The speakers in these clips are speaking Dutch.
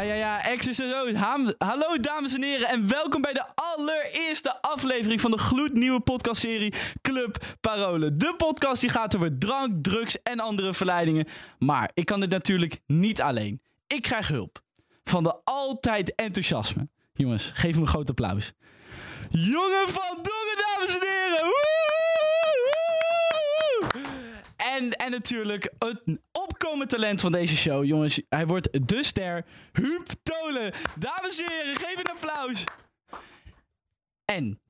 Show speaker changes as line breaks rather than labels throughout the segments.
Ja, ja, ja. Ham- Hallo dames en heren en welkom bij de allereerste aflevering van de gloednieuwe podcastserie Club Parole. De podcast die gaat over drank, drugs en andere verleidingen. Maar ik kan dit natuurlijk niet alleen. Ik krijg hulp van de altijd enthousiasme. Jongens, geef hem een groot applaus. Jongen van Dongen, dames en heren! En, en natuurlijk het opkomend talent van deze show. Jongens, hij wordt de ster. Huub Tolen. Dames en heren, geef een applaus. En,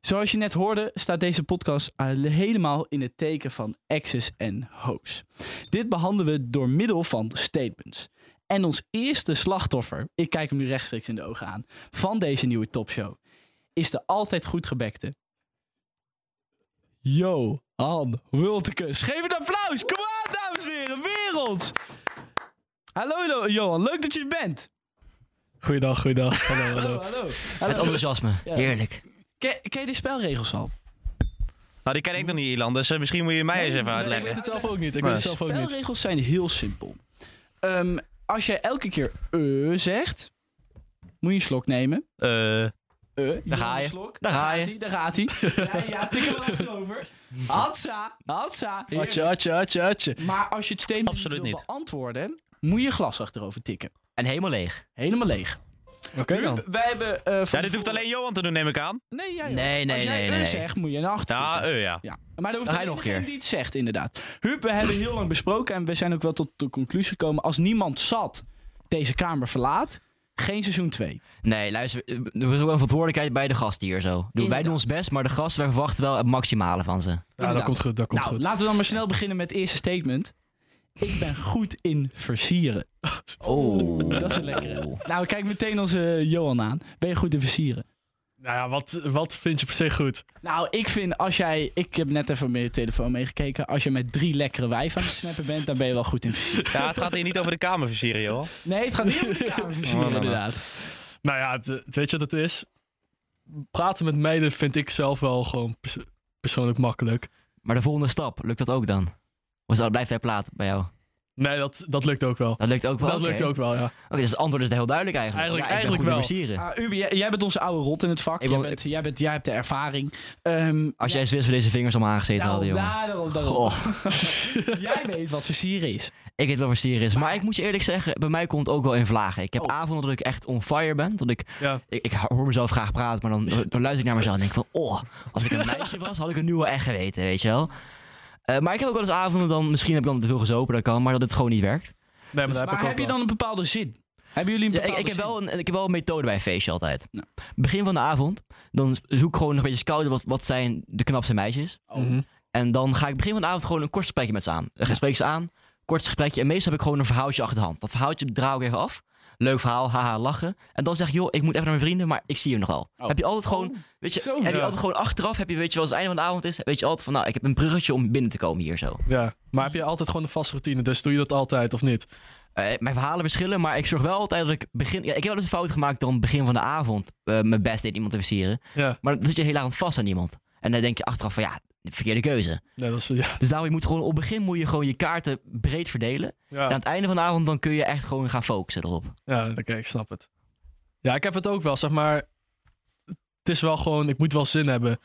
zoals je net hoorde, staat deze podcast helemaal in het teken van exes en hoes. Dit behandelen we door middel van statements. En ons eerste slachtoffer, ik kijk hem nu rechtstreeks in de ogen aan, van deze nieuwe topshow, is de altijd goed gebekte Johan Wultekus. Geef een applaus. Kom aan, dames en heren. Hallo Lo- Johan, leuk dat je er bent.
Goeiedag, goeiedag. Hallo, hallo.
hallo.
Het enthousiasme.
Ja.
Heerlijk.
Ken, ken je de spelregels al?
Nou, die ken ik nog niet, Ilan. Dus eh, misschien moet je mij eens even
Ik
uitleggen.
weet het zelf ook niet. Ik weet het zelf ook niet.
Spelregels zijn heel simpel. Ehm, als jij elke keer eh zegt, moet je een slok nemen.
Eh,
Eh,
Daar ga
een
je.
Slok.
Daar ga
gaat
je.
Daar gaat hij. Ja, ja, tik hem achterover. Hatsa, hatsa.
Atje, atje, atje, atje.
Maar als je het statement
Absoluut
wil
niet.
beantwoorden, moet je je glas achterover tikken.
En helemaal leeg.
Helemaal leeg.
Oké dan.
Huub, wij hebben... eh, van
ja, dit hoeft alleen Johan te doen, neem ik aan.
Nee, jij ook.
Nee, nee,
Als jij
nee,
eh
nee.
zegt, moet je naar achter
Ja, eh, ja.
Ja. Maar dat hoeft
Hij nog een keer.
die het zegt, inderdaad. Huub, we hebben heel lang besproken en we zijn ook wel tot de conclusie gekomen. Als niemand zat deze kamer verlaat, geen seizoen 2.
Nee, luister. eh, ook een verantwoordelijkheid bij de gasten hier zo. Doe, wij doen ons best, maar de gasten wij verwachten wel het maximale van ze.
Ja, dat komt goed, dat komt
Nou,
goed.
laten we dan maar snel beginnen met het eerste statement. Ik ben goed in versieren.
Oh.
Dat is een lekkere. Nou, kijk meteen onze Johan aan. Ben je goed in versieren?
Nou ja, wat, wat vind je per se goed?
Nou, ik vind als jij... Ik heb net even met je telefoon meegekeken. Als je met drie lekkere wijven aan het snappen bent, dan ben je wel goed in versieren.
Ja, het gaat hier niet over de kamer versieren, joh.
Nee, het gaat niet over de kamer versieren,
Oh, nou,
inderdaad.
Nou ja, het, weet je wat het is? Praten met meiden vind ik zelf wel gewoon pers- persoonlijk makkelijk.
Maar de volgende stap, lukt dat ook dan? Of zal- blijft hij plaat bij jou?
Nee, dat, dat lukt ook wel.
Dat lukt ook wel.
Dat lukt ook wel, ja.
Oké, dus het antwoord is heel duidelijk eigenlijk.
Eigenlijk-
Ja, ik ben
eigenlijk wel.
Ah, Ubi, jij, jij bent onze oude rot in het vak.
Ik
Jij, bent, jij, bent, jij hebt de ervaring. Ehm,
Als jij Zwits voor deze vingers om aangezeten
nou,
hadden, jongen.
daarom, daarom.
Goh,
Jij weet wat versieren is.
ik weet wel versieren is. Maar ik moet je eerlijk zeggen, bij mij komt het ook wel in vlagen. Ik heb
Oh.
avonden dat ik echt on fire ben. Dat ik
ja.
ik, ik hoor mezelf graag praten, maar dan, dan luister ik naar mezelf en denk ik van, oh, als ik een meisje was, had ik het nu wel echt geweten, weet je wel. Eh, maar ik heb ook wel eens avonden dan, misschien heb ik dan te veel gezopen, dat kan, maar dat het gewoon niet werkt.
Nee, maar dat heb
maar
ik ook
heb je dan een bepaalde zin? Hebben jullie een
Ja,
bepaalde
ik, ik, heb
zin?
wel een, ik heb wel een methode bij een feestje altijd. Begin van de avond, dan zoek ik gewoon nog een beetje scouten wat, wat zijn de knapste meisjes.
Oh.
Mhm.
En dan ga ik begin van de avond gewoon een kort gesprekje met ze aan. Dan spreek ik ze aan, kort gesprekje. En meestal heb ik gewoon een verhaaltje achter de hand. Dat verhaaltje draai ik even af. Leuk verhaal, haha, lachen. En dan zeg je, joh, ik moet even naar mijn vrienden, maar ik zie je nog wel.
Oh.
Heb je altijd gewoon,
Oh,
weet je, heb je altijd gewoon achteraf, heb je, weet je als het einde van de avond is, weet je altijd van, nou, ik heb een bruggetje om binnen te komen hier zo.
Ja, maar heb je altijd gewoon een vaste routine, dus doe je dat altijd of niet?
Eh, mijn verhalen verschillen, maar ik zorg wel altijd dat ik begin, ja, ik heb wel eens een fout gemaakt dan begin van de avond eh, mijn best deed iemand te versieren.
Ja,
Maar dan zit je heel erg vast aan iemand. En dan denk je achteraf van, ja, verkeerde keuze.
nee, dat is, ja.
Dus daarom, je moet gewoon, op het begin moet je gewoon je kaarten breed verdelen. En aan het einde van de avond dan kun je echt gewoon gaan focussen erop.
ja oké, ik snap het. Ja, ik heb het ook wel, zeg maar. Het is wel gewoon, ik moet wel zin hebben.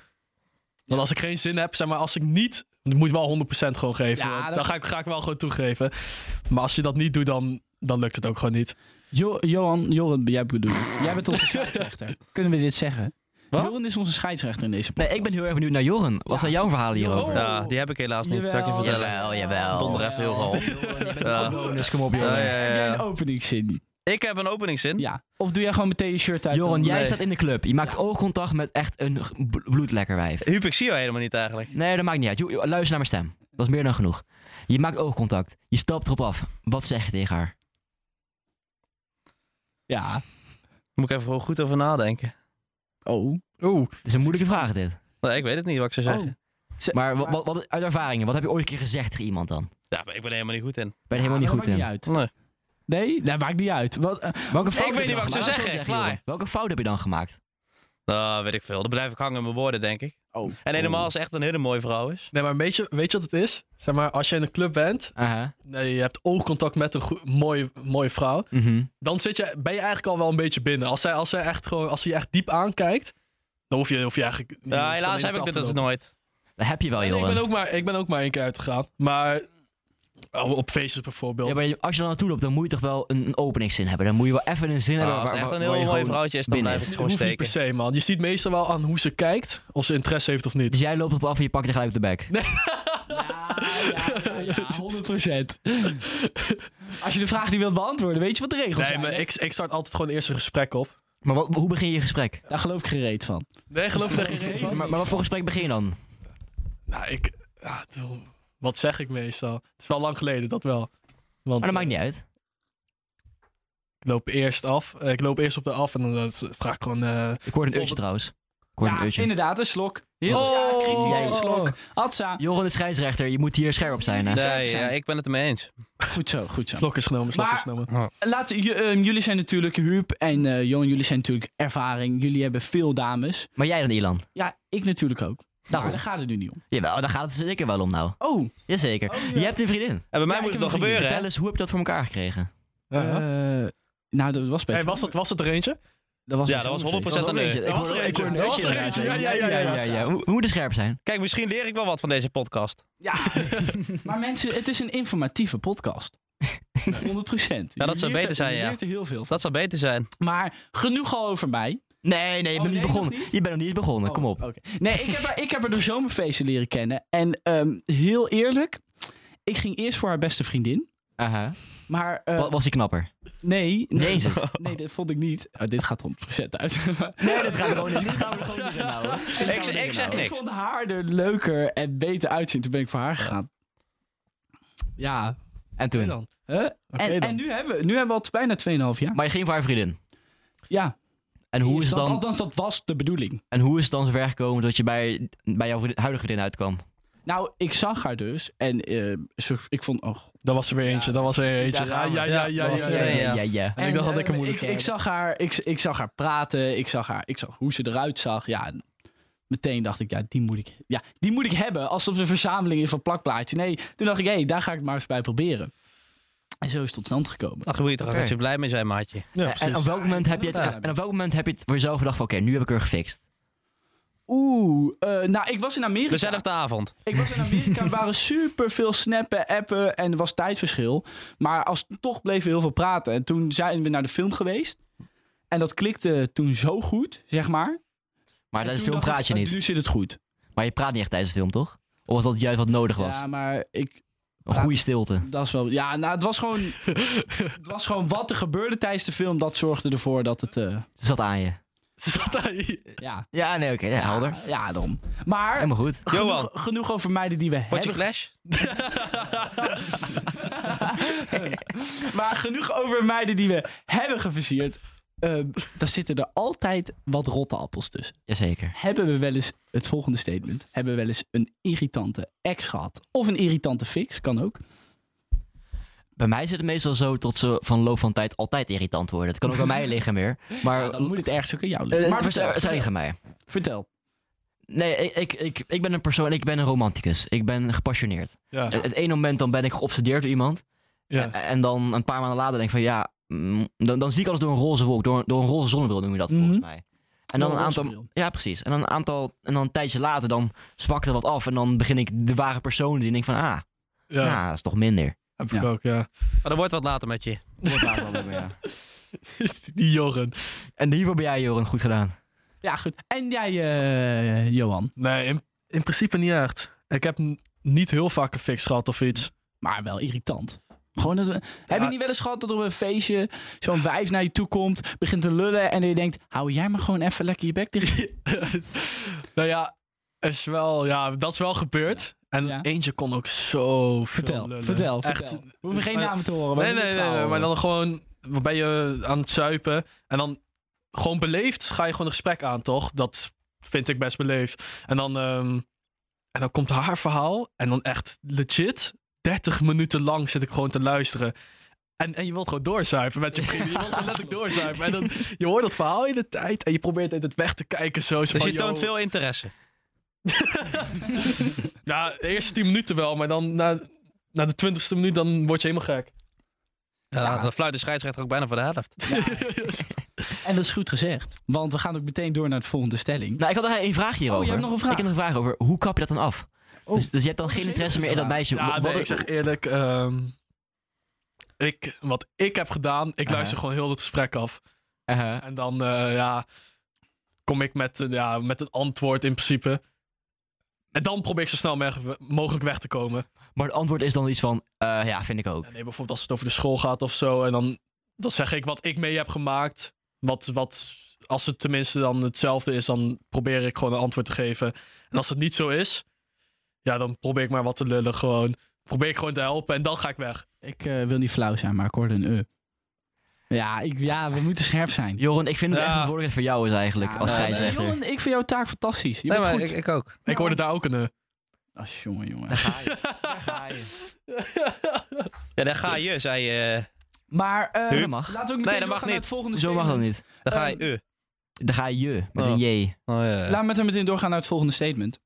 Want als ik geen zin heb, zeg maar, als ik niet. Je moet wel 100% gewoon geven.
Ja,
Dan ga ik, ga ik wel gewoon toegeven. Maar als je dat niet doet, dan, dan lukt het ook gewoon niet.
Jo Johan, Joran, jij bedoel Jij bent onze scheidsrechter. Kunnen we dit zeggen?
Wat?
Joran is onze scheidsrechter in deze
Nee,
podcast.
ik ben heel erg benieuwd naar Joren. Wat
Ja.
zijn jouw verhalen hierover?
Ja, die heb ik helaas niet. Zal ik je
Jawel.
vertellen?
Jawel, jawel.
Donder even heel gehaald. Ja.
Kom op,
Ja,
Joren.
ja,
Heb jij
ja.
een openingszin?
Ik heb een openingszin.
Ja. Of doe jij gewoon meteen je shirt uit?
Joren,
dan-
jij
Nee.
staat in de club. Je maakt oogcontact met echt een bloedlekker wijf.
Huub, ik zie jou helemaal niet eigenlijk.
Nee, dat maakt niet uit. Luister naar mijn stem. Dat is meer dan genoeg. Je maakt oogcontact. Je stapt erop af. Wat zeg je tegen haar?
Ja.
Moet ik even gewoon goed over nadenken.
Oh.
Oeh,
Het is een moeilijke vraag dit.
Nee, ik weet het niet wat ik zou zeggen.
Ze-
Maar wat, wat, wat- uit ervaringen, wat heb je ooit een keer gezegd tegen iemand dan?
Ja, maar ik ben er helemaal niet goed in.
Ben je helemaal niet goed in?
maakt niet uit.
Nee.
Nee, dat maakt niet uit. Wat, eh,
Welke fout
weet
heb je
niet wat ik zou zeggen, klaar.
Welke fout heb je dan gemaakt?
Nou, weet ik veel. Dan blijf ik hangen in mijn woorden, denk ik.
oh.
En helemaal als het echt een hele mooie vrouw is.
nee, maar weet je, weet je wat het is? Zeg maar, als je in een club bent,
Aha.
nee, je hebt oogcontact met een goe- mooie, mooie vrouw,
Mhm.
dan zit je, ben je eigenlijk al wel een beetje binnen. Als zij, als zij echt gewoon, als ze je echt diep aankijkt, dan hoef je, hoef je eigenlijk.
Ja, helaas heb ik dit
te
dus nooit.
Dat heb je wel,
Nee, ik, ben ook maar, ik ben ook maar één keer uitgegaan. Maar op feestjes bijvoorbeeld.
Ja, maar als je er naartoe loopt, dan moet je toch wel een, een openingszin hebben. Dan moet je wel even een zin hebben.
Nou, als
waar-
het echt een heel mooi
gewoon
vrouwtje is, dan blijf ik
Dat
gewoon
hoeft niet per
steken.
se, man. Je ziet meestal wel aan hoe ze kijkt, of ze interesse heeft of niet.
Dus jij loopt op af en je pakt er gelijk op de bek.
Ja, ja, ja, 100%. Als je de vraag niet wilt beantwoorden, weet je wat de regels
Nee,
zijn.
maar
hè?
ik, ik start altijd gewoon eerst een gesprek op.
Maar wat, hoe begin je je gesprek?
Daar geloof ik gereed van.
Nee, geloof je er geen reden van?
Maar, maar wat voor gesprek begin je dan?
Nou, ik... Ja, doe- wat zeg ik meestal? Het is wel lang geleden, dat wel. Want
Maar dat maakt
eh,
niet uit.
ik loop eerst af. eh, ik loop eerst op de af en dan eh, vraag ik gewoon... eh,
Ik hoorde een uurtje trouwens. Ik
Ja,
een uurtje.
inderdaad, een slok. Heel
Oh.
ja, kritisch,
Jij-
een slok. Atsa.
Joran de scheidsrechter, je moet hier scherp op zijn. Hè?
Nee.
Ja, ik ben het ermee eens.
Goed zo, goed zo.
slok is genomen, slok
Maar-
is genomen.
Laat, j- ehm, jullie zijn natuurlijk, Huub en eh Johan, jullie zijn natuurlijk ervaring. Jullie hebben veel dames.
Maar jij dan, Ilan?
Ja, ik natuurlijk ook. Maar
Daarom.
daar gaat het nu niet om.
Jawel, daar gaat het zeker wel om nou.
Oh,
Jazeker.
Oh, ja.
Je hebt een vriendin.
En bij mij moet het nog gebeuren, hè?
Vertel eens, hoe heb je dat voor elkaar gekregen?
Eh, nou, dat was best
Hey, was, dat, was het er eentje?
Dat was
Ja, dat was
een
100%
feest.
een
een
uur.
Ik
Dat was er eentje.
een
Dat was er eentje. Ja, ja, ja, ja, ja.
Hoe, hoe moet er scherp zijn?
Kijk, misschien leer ik wel wat van deze podcast.
Ja, maar mensen, het is een informatieve podcast. 100 procent.
Ja, dat zou beter zijn, ja.
Je leert er heel veel van.
Dat zou beter zijn.
Maar genoeg al over mij.
Nee, nee, je
Oh,
bent
nee,
niet begonnen.
nog niet?
Je bent nog niet eens begonnen, kom op.
Oh, oké. Nee, ik heb, haar, ik heb haar door zomerfeesten leren kennen. En ehm, heel eerlijk, ik ging eerst voor haar beste vriendin.
Aha.
Maar eh,
Wa- Was die knapper?
nee, nee,
Jezus.
nee, dat vond ik niet. Oh, dit gaat 100% uit.
Nee, dat gaat gewoon niet. Dit gaan we er gewoon niet
Ik-
erin
ik zeg
houden.
ik
niks.
vond haar er leuker en beter uitzien. Toen ben ik voor haar gegaan. Ja.
En toen?
dan.
Huh? En,
dan.
en nu hebben we, nu hebben we al bijna 2,5 jaar.
Maar je ging voor haar vriendin.
Ja.
En hoe is
dat,
dan,
Althans, dat was de bedoeling.
en hoe is het dan zover gekomen dat je bij, bij jouw huidige vriendin uitkwam?
Nou, ik zag haar dus. En eh, ze, ik vond... Oh,
Dat was er weer eentje, dat was er weer eentje.
Daar
Ja, ja, ja, ja, ja, ja, ja.
een, ja.
ja.
En ik dacht dat ik
eh,
hem moeilijk
ik, ik zag haar, ik, ik zag haar praten, ik zag, haar, ik zag hoe ze eruit zag. Ja, en meteen dacht ik, ja, die moet ik, ja, die moet ik hebben. Alsof het een verzameling is van plakplaatje. Nee, toen dacht ik, hé, daar ga ik het maar eens bij proberen. En zo is het tot stand gekomen.
Dan moet je toch
Oké.
ook als je blij mee zijn, maatje.
Ja,
en op welk moment heb je het, en op welk moment heb je het voor jezelf gedacht van oké, nu heb ik er gefixt?
Oeh, eh, nou, ik was in Amerika.
Dezelfde avond.
Ik was in Amerika, er waren super veel snappen, appen en er was tijdverschil. Maar als, toch bleven we heel veel praten. En toen zijn we naar de film geweest. En dat klikte toen zo goed, zeg maar.
Maar
En
tijdens de film praat je niet.
Nu zit het goed.
Maar je praat niet echt tijdens de film, toch? Of was dat juist wat nodig was?
Ja, maar ik,
Een goede stilte.
dat is wel... Ja, nou, het was gewoon... het was gewoon wat er gebeurde tijdens de film. Dat zorgde ervoor dat het... eh,
Ze zat aan je.
Zat daar-
ja,
Ja, nee, oké, ja, helder.
ja, daarom. Maar
Helemaal goed.
Johan.
genoeg, genoeg over meiden die we
Word je
hebben...
clash?
maar genoeg over meiden die we hebben geversierd. Ehm daar zitten er altijd wat rotte appels tussen.
Jazeker.
Hebben we wel eens het volgende statement? Hebben we wel eens een irritante ex gehad? Of een irritante fix, kan ook.
Bij mij zit het meestal zo tot ze van loop van tijd altijd irritant worden. Het kan ook aan mij liggen meer. Maar,
Ja, dan moet het ergens ook aan jou
Eh,
liggen. Maar
vers-
vertel,
het
vertel.
tegen mij.
vertel.
Nee, ik, ik, ik, ik ben een persoon, ik ben een romanticus. Ik ben gepassioneerd.
Ja,
Het, het ene moment dan ben ik geobsedeerd door iemand.
ja.
En, en dan een paar maanden later denk ik van ja, dan, dan zie ik alles door een roze wolk, door, door een roze zonnebril noem je dat
Mhm.
volgens mij. En dan een aantal, ja precies. En dan een aantal, en dan een tijdje later dan zwakt het wat af en dan begin ik de ware persoon zien en denk van, ah,
Ja,
ja, dat is toch minder.
heb ik
Ja.
ook, ja.
Maar dat wordt wat later met je.
Wordt later ja.
Die Jorren.
En hiervoor ben jij, Joren, goed gedaan.
Ja, goed. En jij, eh, Johan?
Nee, in, in principe niet echt. Ik heb niet heel vaak een fix gehad of iets.
Maar wel irritant. Gewoon dat we- Heb je niet wel eens gehad dat op een feestje zo'n wijf naar je toe komt, begint te lullen en dat je denkt, hou jij maar gewoon even lekker je bek dicht.
nou ja, is wel, ja, dat is wel gebeurd. En
Ja.
eentje kon ook zo
Vertel,
lullen.
vertel,
Echt,
vertel. We hoeven geen
maar-
namen te horen. we
Nee, nee, nee, maar dan gewoon dan ben je aan het zuipen en dan gewoon beleefd ga je gewoon een gesprek aan, toch? Dat vind ik best beleefd. En dan, ehm, en dan komt haar verhaal en dan echt legit 30 minuten lang zit ik gewoon te luisteren. En, en je wilt gewoon doorzuipen met je vrienden. Je wilt gewoon letterlijk doorzuipen. En dan, je hoort dat verhaal in de tijd en je probeert het weg te kijken. Zo, zo
Dus
van,
je toont
yo.
veel interesse.
Ja, de eerste 10 minuten wel, maar dan na, na de 20ste minuut dan word je helemaal gek.
Ja,
Ja.
Dan fluit de scheidsrechter ook bijna voor de helft.
En dat is goed gezegd. Want we gaan ook meteen door naar de volgende stelling.
Nou, ik had nog één vraag hierover.
Oh, je hebt nog een vraag?
Ik heb nog een vraag over, hoe kap je dat dan af?
Oh.
Dus, dus je hebt dan geen interesse meer in dat meisje.
Ja,
Wat-
nee,
wat-
ik zeg eerlijk, ehm, ik, wat ik heb gedaan, ik
Aha.
luister gewoon heel het gesprek af.
Uh-huh.
En dan, eh, ja, kom ik met, ja, met een antwoord in principe. En dan probeer ik zo snel mogelijk weg te komen.
Maar het antwoord is dan iets van, eh, ja, vind ik ook.
Ja, nee, bijvoorbeeld als het over de school gaat of zo. En dan, dan zeg ik wat ik mee heb gemaakt. Wat, wat, als het tenminste dan hetzelfde is, dan probeer ik gewoon een antwoord te geven. En als het niet zo is, ja, dan probeer ik maar wat te lullen gewoon. Probeer ik gewoon te helpen en dan ga ik weg.
Ik eh, wil niet flauw zijn, maar ik hoorde een e. Ja, ik, ja, we moeten scherp zijn.
Joren, ik vind het
Ja.
echt verantwoordelijkheid voor jou is eigenlijk,
Ja,
als scheidsrechter.
Johan, ik vind jouw taak fantastisch. Je
Nee,
bent
maar
goed.
ik, ik ook.
Ik hoorde daar ook een...
Ah, jongen, jongen.
Daar ga je. Daar ga je.
Ja, daar ga je, zei je.
Maar eh,
mag.
laten we ook meteen
Nee, dat mag niet.
het volgende
Zo mag dat niet.
Daar ga je.
Ehm,
uh.
Daar ga je, met
Oh.
een J.
Oh, ja.
Laten we met meteen doorgaan naar het volgende statement.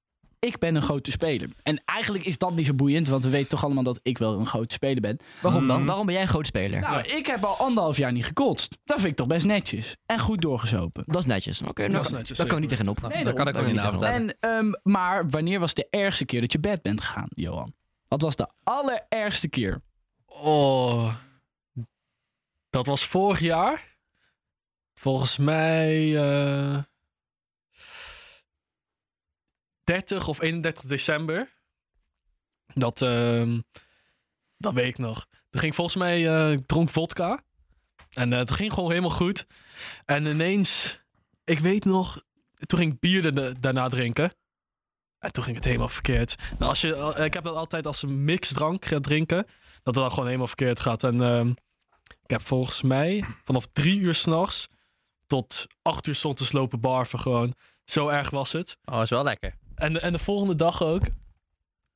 Ik ben een grote speler. En eigenlijk is dat niet zo boeiend, want we weten toch allemaal dat ik wel een grote speler ben.
Waarom dan?
Mm.
Waarom ben jij een groot speler?
Nou, ik heb al anderhalf jaar niet gekotst. Dat vind ik toch best netjes. En goed doorgezopen.
Dat is netjes. Oké,
Dat
dat,
is netjes,
daar kan ik niet tegenop.
Nee,
daar kan ik ook niet vertellen.
En, ehm, maar wanneer was de ergste keer dat je bed bent gegaan, Johan? Wat was de allerergste keer?
Oh. Dat was vorig jaar. Volgens mij. eh 30 of 31 december. Dat, ehm, dat weet ik nog. Er ging volgens mij. eh, ik dronk vodka. En eh, het ging gewoon helemaal goed. En ineens. Ik weet nog. Toen ging ik bier da- daarna drinken. En toen ging het helemaal verkeerd. Nou, als je, al- ik heb dat altijd als een mixdrank gaat drinken dat het dan gewoon helemaal verkeerd gaat. En ehm, ik heb volgens mij vanaf drie uur s'nachts tot acht uur 's ochtends lopen barven gewoon. Zo erg was het.
Oh, is wel lekker.
En, en de volgende dag ook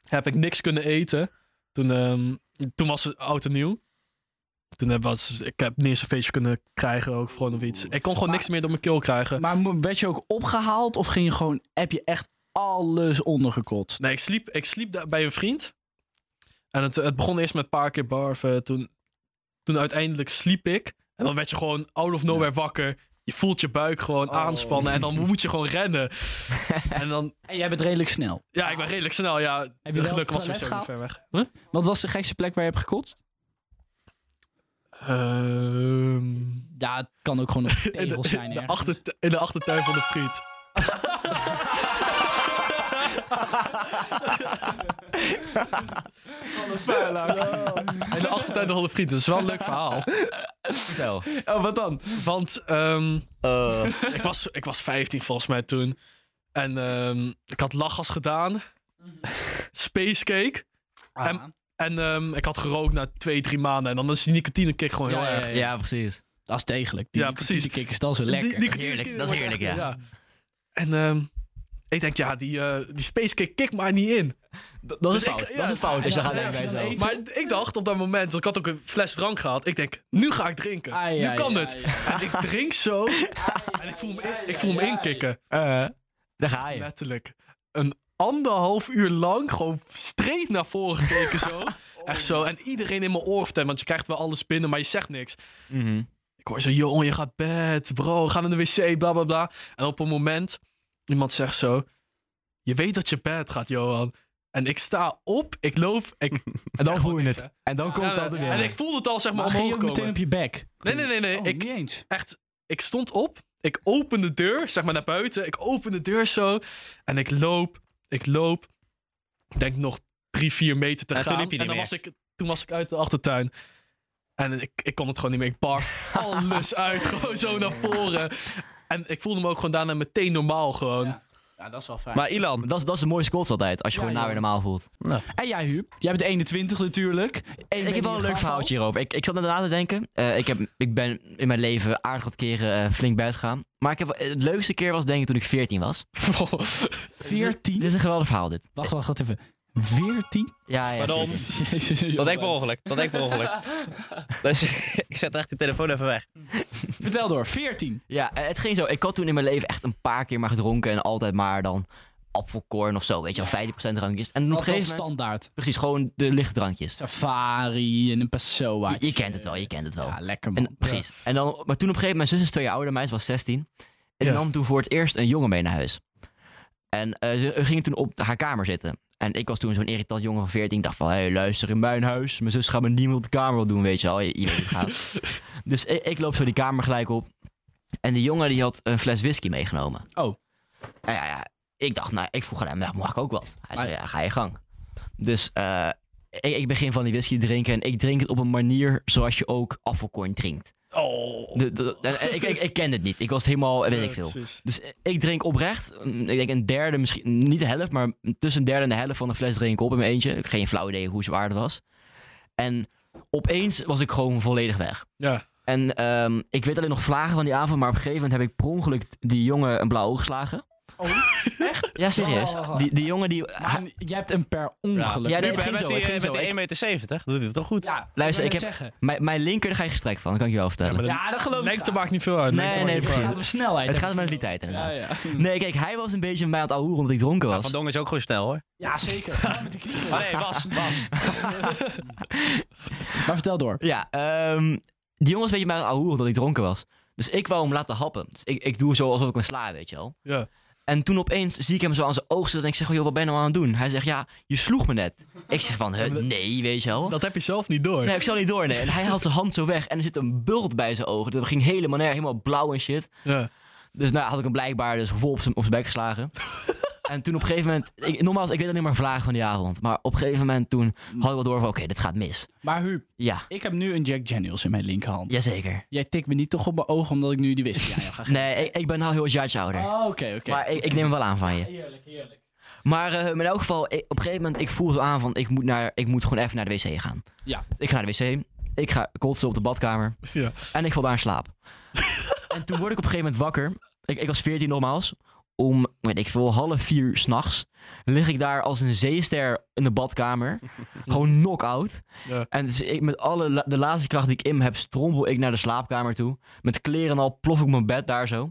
heb ik niks kunnen eten. Toen, ehm, toen was het oud en nieuw. Toen heb, was, ik heb niet eens een feestje kunnen krijgen ook gewoon of iets. Ik kon gewoon
Maar-
niks meer door mijn keel krijgen.
Maar werd je ook opgehaald of ging je gewoon, heb je echt alles ondergekotst?
Nee, ik sliep, ik sliep daar bij een vriend. En het, het begon eerst met een paar keer barven. Toen, toen uiteindelijk sliep ik. En dan werd je gewoon out of nowhere wakker. Je voelt je buik gewoon
Oh.
aanspannen. En dan moet je gewoon rennen. en dan,
En jij bent redelijk snel.
ja, ik ben redelijk snel. Ja,
Heb je
gelukkig was
toilet
zo niet ver weg. Huh?
Wat was de gekste plek waar je hebt gekotst?
Ehm,
Ja, het kan ook gewoon
de,
tegels zijn
in, de achter, in de achtertuin van de In de achtertuin de vriend. Dat is wel een leuk verhaal.
Vertel.
Oh, wat dan?
Want ehm,
Eh,
ik, was, ik was 15 volgens mij toen. En ehm, ik had lachgas gedaan. Space cake. En- En ehm, ik had gerookt na twee, drie maanden. En dan is die nicotine kick gewoon heel
Ja, ja,
erg.
ja.
ja, precies.
Dat is degelijk. Die
Ja,
ja,
precies.
kick is dan zo lekker.
Die- die-
Heerlijk, dat is heerlijk, ja.
En ehm, ik denk, ja, die, eh, die space kick kick maar niet in.
Dat is
Dus ik-
fout.
ja,
dat is een fout als je gaat denken bij
eet-
Maar ik dacht op dat moment, want ik had ook een fles drank gehad. Ik denk, nu ga ik drinken.
Ai,
nu
ai,
kan
ai,
het.
ai.
En ik drink zo. en ik voel in- ik voel hem inkikken.
Eh, daar ga je.
Letterlijk. Een anderhalf uur lang gewoon streed naar voren gekeken zo. Echt zo. En iedereen in mijn oor vertellen, want je krijgt wel alles binnen, maar je zegt niks.
Mhm.
Ik Ik hoor zo, jongen, je gaat bed, bro, ga naar de wc, bla bla bla. En op een moment, iemand zegt zo, je weet dat je bed gaat, Johan. En ik sta op, ik loop, ik...
En dan voel je
niks,
het.
hè.
En dan komt
Ja,
dat er weer.
En ik voelde het al, zeg maar,
Maar ging je
omhoog
ook meteen op je bek?
Nee, nee, nee, nee.
Oh,
ik,
niet eens.
echt, ik stond op, ik open de deur, zeg maar naar buiten. Ik open de deur zo en ik loop, ik loop. Ik denk nog drie, vier meter te
En toen
gaan.
je
en dan was ik, toen was ik uit de achtertuin. En ik, ik kon het gewoon niet meer. Ik barf alles uit, gewoon zo naar voren. En ik voelde me ook gewoon daarna meteen normaal gewoon.
Ja. Ja, dat is wel fijn.
Maar Ilan,
Dat is, dat is de mooiste kots altijd, als je
Ja,
gewoon nou weer normaal voelt.
En jij, Huub? Jij bent 21 natuurlijk. En
Ik heb wel een leuk verhaaltje hierover. Ik, ik zat net na te denken. Eh, ik, heb, ik ben in mijn leven aardig wat keren eh, flink buiten gegaan. Maar ik heb, het leukste keer was denk ik toen ik 14 was.
14?
Dit is een geweldig verhaal dit.
Wacht, wacht, wacht even. 14?
Ja, ja.
Pardon?
Jezus,
dat deed ik per ongeluk. Dat deed ik per ongeluk. Dus ik zet echt die telefoon even weg.
Vertel door. 14.
Ja, het ging zo. Ik had toen in mijn leven echt een paar keer maar gedronken. En altijd maar dan appelkorn of zo. Weet je wel, 15% drankjes. En op een gegeven moment...
standaard.
Precies, gewoon de lichte drankjes.
Safari en een Pessoa.
Je, je kent het wel, je kent het wel.
Ja, lekker man.
En, precies. En dan, maar toen op een gegeven moment, mijn zus is twee jaar ouder, mij ze was 16. En
Ja.
die nam toen voor het eerst een jongen mee naar huis. En eh, ze ze gingen toen op haar kamer zitten. En ik was toen zo'n irritant jongen van 14. Ik dacht van, hé, hey, luister, in mijn huis. Mijn zus gaat me niemand op de kamer wat doen, weet je wel. Je, weet gaat. dus ik, ik loop zo die kamer gelijk op. En die jongen die had een fles whisky meegenomen.
Oh.
En ja, ja, ik dacht, nou, ik vroeg aan hem, nou, mag ik ook wat? Hij zei,
Maar-
ja, ga je gang. Dus eh, ik, ik begin van die whisky te drinken. En ik drink het op een manier zoals je ook afvalkorn drinkt.
Oh.
De, de- de- ik, ik, ik ken het niet. Ik was helemaal, weet ik veel.
precies.
Dus ik drink oprecht, mm, ik denk een derde, misschien niet de helft, maar tussen een derde en de helft van de fles drink ik op in mijn eentje. Ik heb geen flauw idee hoe zwaar het was. En opeens was ik gewoon volledig weg.
Ja.
En ehm, ik weet alleen nog vlagen van die avond, maar op een gegeven moment heb ik per ongeluk die jongen een blauw oog geslagen.
Oh, echt?
Ja, serieus.
Oh.
Die, die jongen die...
Maar jij hebt hem per ongeluk.
Ja, nee,
Nu
het ging zo,
die,
het ging
met
zo.
die
Ik-
1,70 meter, doet hij het toch goed?
Ja,
Luister,
ik
heb-
zeggen.
Mijn, mijn linker, daar ga je gestrekt van, dat kan ik je wel vertellen.
dat-
Ja, dat geloof ik
Lengte maakt niet veel uit.
Nee, nee, precies.
Het gaat om snelheid.
Het gaat met die tijd inderdaad.
Ja, ja.
Nee, kijk, hij was een beetje bij mij aan het ouwehoeren omdat ik dronken
Ja,
was.
Van Dong is ook gewoon snel hoor.
ja, zeker. Met de knieën.
Maar nee, was, was.
Maar vertel door.
Ja, ehm, die jongen was een beetje bij mij aan het ouwehoeren omdat ik dronken was. Dus ik wou hem laten happen. Dus ik, ik doe zo alsof ik hem sla, weet je wel.
Ja.
En toen opeens zie ik hem zo aan zijn oog zitten en ik zeg, joh, wat ben je nou aan het doen? Hij zegt, ja, je sloeg me net. Ik zeg van, huh, nee, weet je wel.
Dat heb je zelf niet door.
Nee, ik zal niet door, nee. En hij haalt zijn hand zo weg en er zit een bult bij zijn ogen. Dat ging helemaal neer, helemaal blauw en shit.
Ja.
Dus nou had ik hem blijkbaar dus vol op zijn, op zijn bek geslagen. en toen op een gegeven moment, ik, nogmaals, ik weet alleen maar vragen van die avond. Maar op een gegeven moment toen had ik wel door van, oké, dit gaat mis.
Maar Huub,
Ja,
ik heb nu een Jack Daniels in mijn linkerhand.
jazeker.
Jij tikt me niet toch op mijn ogen omdat ik nu die whisky aan jou ga geven?
Nee, ik, ik ben al heel jaartje ouder.
Oh, oké, oké.
Maar ik, ik neem hem wel aan van je.
Heerlijk, heerlijk.
Maar eh, in elk geval, ik- op een gegeven moment, ik voel zo aan van, ik moet, naar, ik moet gewoon even naar de wc gaan.
Ja.
Ik ga naar de wc, ik ga kotsen op de badkamer
Ja.
en ik val daar in slaap. en toen word ik op een gegeven moment wakker. Ik, ik was 14 nogmaals. Om, weet ik veel, half vier s'nachts lig ik daar als een zeester in de badkamer. gewoon knock-out.
Ja.
En dus ik, met alle la- de laatste kracht die ik in me heb, strompel ik naar de slaapkamer toe. Met kleren en al plof ik mijn bed daar zo.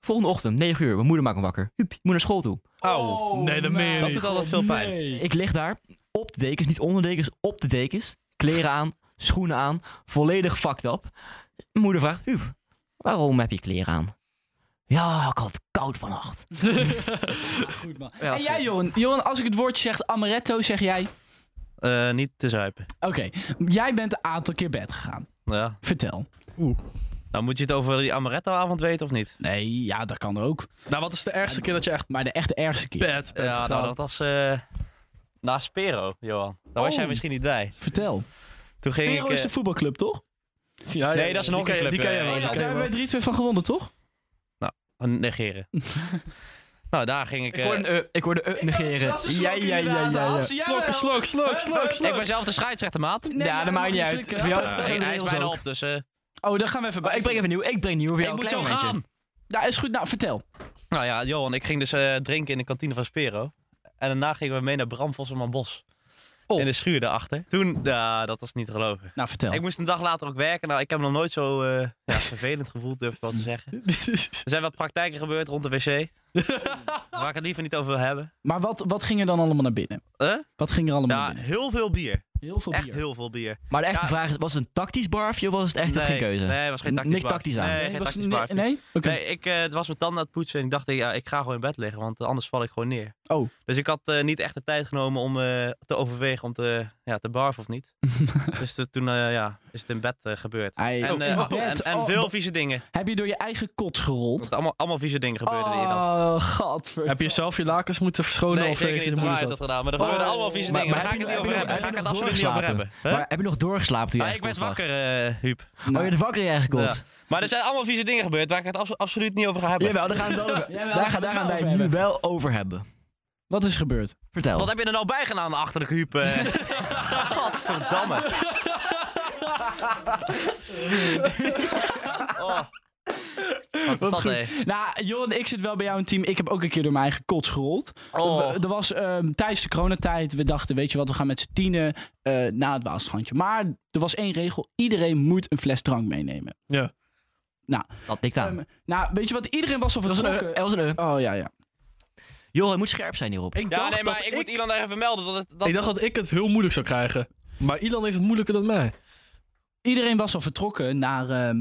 Volgende ochtend, 9 uur, mijn moeder maakt me wakker. Hup, je moet naar school toe.
Auw.
Nee, dat meen je
Dat doet altijd veel pijn.
Nee.
Ik lig daar op de dekens, niet onder de dekens, op de dekens. Kleren aan, schoenen aan, volledig fucked up. Mijn moeder vraagt, Huub, waarom heb je kleren aan? Ja, ik had het koud vannacht.
Goed, man.
Ja,
en jij, Johan? Johan, als ik het woordje zeg amaretto, zeg jij...
Eh, niet te zuipen.
Oké, jij bent een aantal keer bed gegaan.
Ja.
Vertel.
Nou, moet je het over die amaretto-avond weten of niet?
Nee, ja, dat kan ook.
Nou, wat is de ergste keer dat je echt
Maar de echte ergste keer.
bad bent
Ja, nou, dat was eh na Spero, Johan. Daar was
Oh.
jij misschien niet bij.
Vertel.
Toen ging
Spero
ik...
is
eh,
de voetbalclub, toch?
Ja, ja,
Nee, dat is een
die
hockeyclub,
Die ken je wel.
daar hebben we 3-2 van gewonnen, toch?
Negeren. nou, daar ging ik...
Ik
eh,
hoorde, eh, ik hoorde eh, negeren. Ja, ja, ja, ja.
Slok, slok, slok, slok,
ik ben zelf de scheidsrechter, maat.
Nee,
Ja, dat maakt niet uit.
hij, is bijna op, dus... eh,
Oh, dan gaan we even bij.
ik breng even nieuw. Ik breng nieuw voor
ik
jou.
moet zo gaan.
Ja, is goed. Nou, vertel.
Nou ja, Johan, ik ging dus eh, drinken in de kantine van Spero. En daarna gingen we mee naar Bram Bos.
Oh.
In de schuur daarachter. Toen, ja, dat was niet te geloven.
Nou, vertel.
Ik moest een dag later ook werken. Nou, ik heb me nog nooit zo eh, ja, vervelend gevoeld, durf ik wel te zeggen. Er zijn wat praktijken gebeurd rond de wc. waar ik het liever niet over wil hebben.
Maar wat, wat ging er dan allemaal naar binnen?
Huh?
Wat ging er allemaal
Ja,
naar binnen?
heel veel bier.
Heel veel
Echt
bier.
heel veel bier.
Maar de echte
Ja.
vraag is, was het een tactisch barfje of was het echt
nee,
geen keuze?
Nee, het was geen tactisch
niks tactisch aan.
Nee,
Nee,
geen
was-
tactisch
nee,
barfje.
nee? Oké.
Nee, ik, eh, het was mijn tanden aan het poetsen en ik dacht, ja, ik ga gewoon in bed liggen, want anders val ik gewoon neer.
Oh.
Dus ik had eh, niet echt de tijd genomen om eh, te overwegen om te, ja, te barfen of niet. dus de- toen eh, ja, is het in bed eh, gebeurd. En,
oh,
eh, en, en
Oh,
veel vieze dingen.
Heb je door je eigen kots gerold?
Allemaal, allemaal vieze dingen gebeurden hier dan.
Oh, godverdomme.
Heb je zelf je lakens moeten verschonen?
Nee,
of
zeker niet.
moeder dat?
gedaan. Maar er
Oh,
gebeurden allemaal vieze
maar-
dingen.
maar
Daar ga ik
heb
het
je
niet
nog-
over hebben. Ga ik het absoluut niet over
doorgeslapen?
hebben. Huh?
Maar heb je nog doorgeslapen toen je
ik werd wakker, eh Huub.
Oh, je bent wakker in je eigen kot.
Ja. Maar er zijn allemaal vieze dingen gebeurd waar ik het abso- absoluut niet over ga hebben.
Jawel, daar gaan, wij nu wel over hebben.
Wat is gebeurd?
Vertel.
Wat heb je er nou bij gedaan, achterlijke Huub? eh? Gadverdamme. Oh. Wat is dat?
Nou, Johan, ik zit wel bij jou in het team. Ik heb ook een keer door mijn eigen kots gerold.
Oh.
Er was ehm, tijdens de coronatijd, we dachten, weet je wat, we gaan met z'n tienen eh naar het Waalstrandje. Maar er was één regel, iedereen moet een fles drank meenemen.
Ja.
Dat tikt aan.
Ehm, nou, weet je wat, iedereen was al
dat was een, dat was een,
Oh ja, ja.
Joh, het moet scherp zijn hierop.
Ik
Ja,
dacht,
nee, maar
dat
ik, moet Ilan daar even melden. Dat het, dat
ik dacht dat ik het heel moeilijk zou krijgen. Maar Ilan heeft het moeilijker dan mij.
Iedereen was al vertrokken naar... ehm,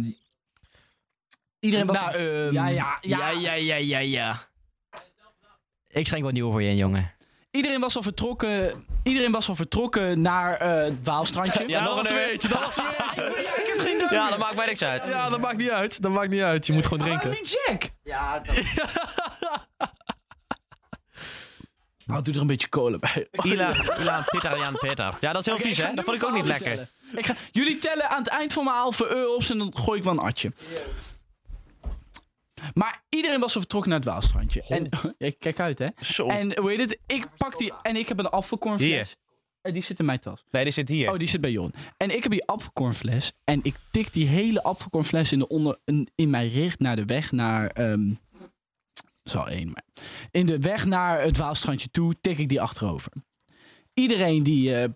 iedereen was
Nou,
al-
ehm,
Ja, ja, ja.
ja, ja, ja, ja, ja. Ik schenk wat nieuw voor je in, jongen.
Iedereen was al vertrokken, iedereen was al vertrokken naar eh, het Waalstrandje.
Ja, nog
dat was
een
dat was er eentje.
Ja, dat maakt mij niks uit.
Ja, dat maakt niet uit. Dat maakt niet uit. Je moet gewoon drinken.
Waarom niet Jack? Ja, Oh, doe er een beetje kolen bij.
Ilan, Ilan, Peter, Jan, Peter. Ja, dat is heel vies, hè? Dat vond ik ook niet lekker.
Ik ga, jullie tellen aan het eind van mijn halve euro's en dan gooi ik wel een atje. Maar iedereen was al vertrokken naar het Waalstrandje. En ja, kijk uit, hè.
Zo.
En hoe heet het? Ik pak die en ik heb een afvalkornfles. En die zit in mijn tas.
Nee, die zit hier.
Oh, die zit bij Jon. En ik heb die afvalkornfles. En ik tik die hele afvalkornfles in, de onder, in, in mijn richt naar de weg naar... ehm zo één, maar... In de weg naar het Waalstrandje toe tik ik die achterover. Iedereen die... eh,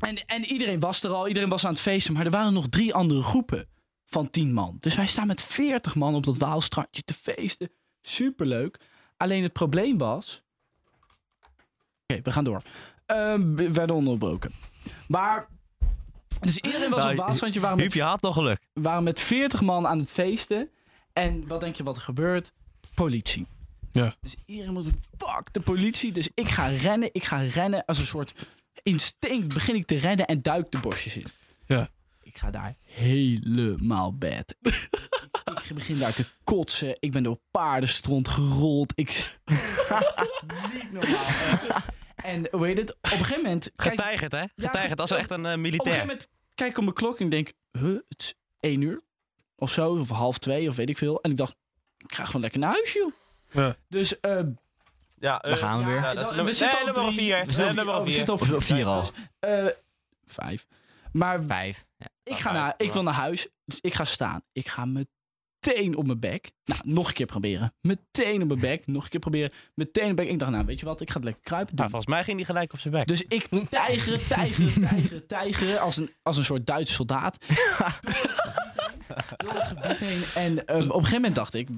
en, en iedereen was er al. Iedereen was aan het feesten. Maar er waren nog drie andere groepen van tien man. Dus wij staan met veertig man op dat Waalstrandje te feesten. Superleuk. Alleen het probleem was... Oké, we gaan door. Ehm, we werden onderbroken. Maar... Dus iedereen was
Nou,
op het Waalstrandje. Waren
Huub, je had nog geluk.
waren met 40 man aan het feesten. En wat denk je wat er gebeurt? Politie.
Ja.
Dus iedereen moet... Fuck, de politie. Dus ik ga rennen. Ik ga rennen als een soort instinct. Begin ik te rennen en duik de bosjes in.
Ja.
Ik ga daar helemaal bad. ik begin daar te kotsen. Ik ben door paardenstront gerold. Ik... Niet normaal. En hoe heet het? Op een gegeven moment... Kijk,
Getijgerd, hè?
Ja,
Getijgerd, als
op-
echt een eh,
op een gegeven
militair.
moment kijk ik op mijn klok en ik denk, huh, het is één uur of zo, of half twee, of weet ik veel. En ik dacht, ik ga gewoon lekker naar huis, joh.
Ja.
Dus, eh
Ja,
Daar gaan we weer.
Dat is
we zitten
nee,
al
vier.
We zitten
Nee,
al-
nummer
oh, we
vier.
zitten
op vier al.
Dus, eh, vijf. Maar
Vijf. Ja.
ik, ga naar, ik wil naar huis, dus ik ga staan. Ik ga meteen op mijn bek. Nou, nog een keer proberen. Meteen op mijn bek. Nog een keer proberen. Meteen op mijn bek. Ik dacht, nou, weet je wat? Ik ga het lekker kruipen doen.
Nou, volgens mij ging die gelijk op zijn bek.
Dus ik tijgeren, tijgeren, tijgeren, tijgeren. Als een, als een soort Duitse soldaat. Door het gebied heen. En op een gegeven moment dacht ik...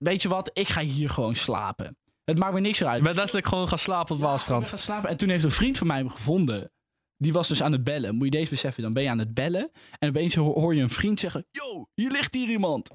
Weet je wat? Ik ga hier gewoon slapen. Het maakt me niks uit.
Je bent letterlijk gewoon gaan slapen op het Waalstrand.
gaan slapen. En toen heeft een vriend van mij hem gevonden. Die was dus aan het bellen. Moet je deze beseffen. Dan ben je aan het bellen. En opeens ho- hoor je een vriend zeggen... Yo, hier ligt hier iemand.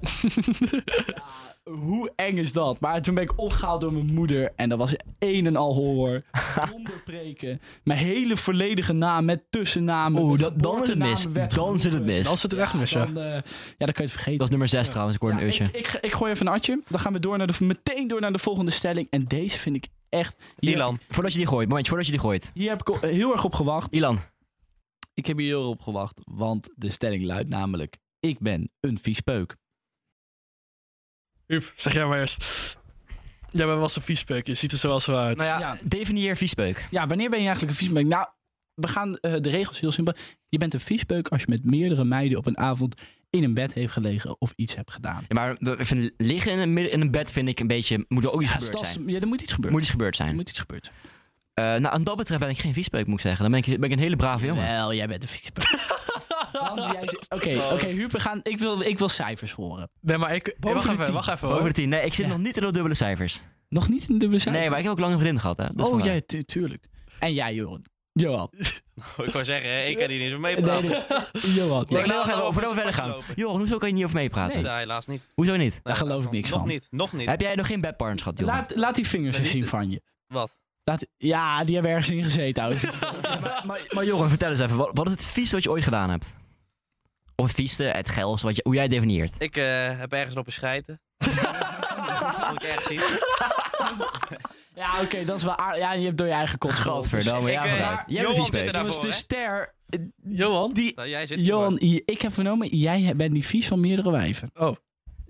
ja, hoe eng is dat? Maar toen ben ik opgehaald door mijn moeder. En dat was een en al horror. Donderpreken. Mijn hele volledige naam met tussennamen.
Oeh, dat- dan is het mis. Dan zit het mis.
Dan zit het echt mis, ja.
Dan, eh, ja, dan kan je het vergeten.
Dat is nummer zes trouwens, ik hoor een uurtje.
ik, ik, ik gooi even een atje. Dan gaan we door naar de, meteen door naar de volgende stelling. En deze vind ik echt... Hier,
Ilan.
Voordat je die gooit, momentje, voordat je die gooit.
Hier heb ik al heel erg op gewacht.
Ilan,
Ik heb hier heel erg op gewacht, want de stelling luidt namelijk... Ik ben een vies peuk.
Huub, zeg jij maar eerst. Jij bent wel zo'n viespeuk. Je ziet er zo wel zo uit.
nou ja,
Ja.
definieer viespeuk.
Ja, wanneer ben je eigenlijk een vies peuk? Nou, we gaan eh, de regels heel simpel. Je bent een vies peuk als je met meerdere meiden op een avond in een bed heeft gelegen of iets hebt gedaan.
Ja, maar ik vind liggen in een, midden- in een bed vind ik een beetje... Moet er ook iets
Ja,
gebeurd zijn.
ja, er moet iets gebeuren.
Moet iets gebeurd
er
zijn.
moet iets gebeuren.
Eh, nou, aan dat betreft ben ik geen viespeuk, moet ik zeggen. Dan ben ik, ben ik een hele brave jongen.
Wel, jij bent een vies peuk. Want jij zegt- Oké, oké, Huub, we gaan, ik, wil, ik wil cijfers horen.
Nee, maar ik...
Boven
wacht
de
even,
tien.
wacht even
Boven
hoor.
de tien. Nee, ik zit
Ja.
nog niet in de dubbele cijfers.
Nog niet in de dubbele cijfers?
Nee, maar ik heb ook lang een vriendin gehad, hè. Dus
oh, tu- tuurlijk. En jij, Joran? Johan.
Ik wou zeggen, ik kan hier niet zo mee
Nee,
praten.
nee. Johan.
Nee,
laat het
voordat we
over
verder gaan.
lopen.
Johan, hoezo kan je niet over meepraten?
Nee, helaas niet.
Hoezo niet?
Daar geloof ik niks
nog
van.
niet, nog niet.
Heb jij nog geen bedpartners gehad, Johan?
Laat, laat die vingers eens zien van je.
Wat?
Laat, ja, die hebben ergens in gezeten,
maar, maar, maar Johan, vertel eens even, wat, wat is het vieste wat je ooit gedaan hebt? Of het vieste, het geilste, wat je, hoe jij het definieert.
Ik eh, heb ergens op een scheiden. dat ik echt zien.
Ja, oké, dat is wel aardig. Ja, je hebt door je eigen kot gelopen.
Godverdamme, ja,
Ik, eh,
vooruit. Jij bent
Johan
viespeuk.
zit er daarvoor,
de ster... eh,
Johan?
Die,
Nou, jij zit
Johan, ik heb vernomen, jij bent niet vies van meerdere wijven.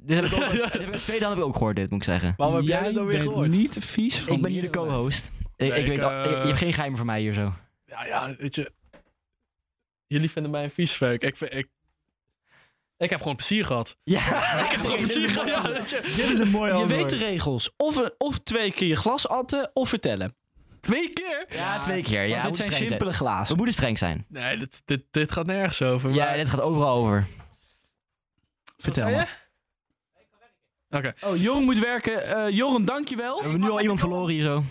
Dit heb ik ook, dit heb ik- het tweede had ik ook gehoord, dit moet ik zeggen.
Waarom heb jij
jij
dit dan weer
bent
gehoord?
niet vies van
Ik ben hier de co-host. Ik, ik weet al,
eh,
je, je hebt geen geheimen van mij hier zo.
Ja, ja, weet je. Jullie vinden mij een viesveuk. Ik, ik, ik heb gewoon plezier gehad.
Ja,
Ik heb gewoon plezier gehad. ja, weet je.
Dit is een mooi
Je weet de regels. Of, een- of twee keer je glas atten, of vertellen.
Twee keer?
Ja, twee keer. Ja,
Want dit
moet
zijn simpele
We
glazen.
moeten streng zijn.
Nee, dit, dit, dit gaat nergens over.
Ja,
maar-
dit gaat overal over.
Vertel maar.
Oké.
Oh, Joren moet werken. Eh Joren,
We
dankjewel.
hebben nu al iemand verloren hier zo.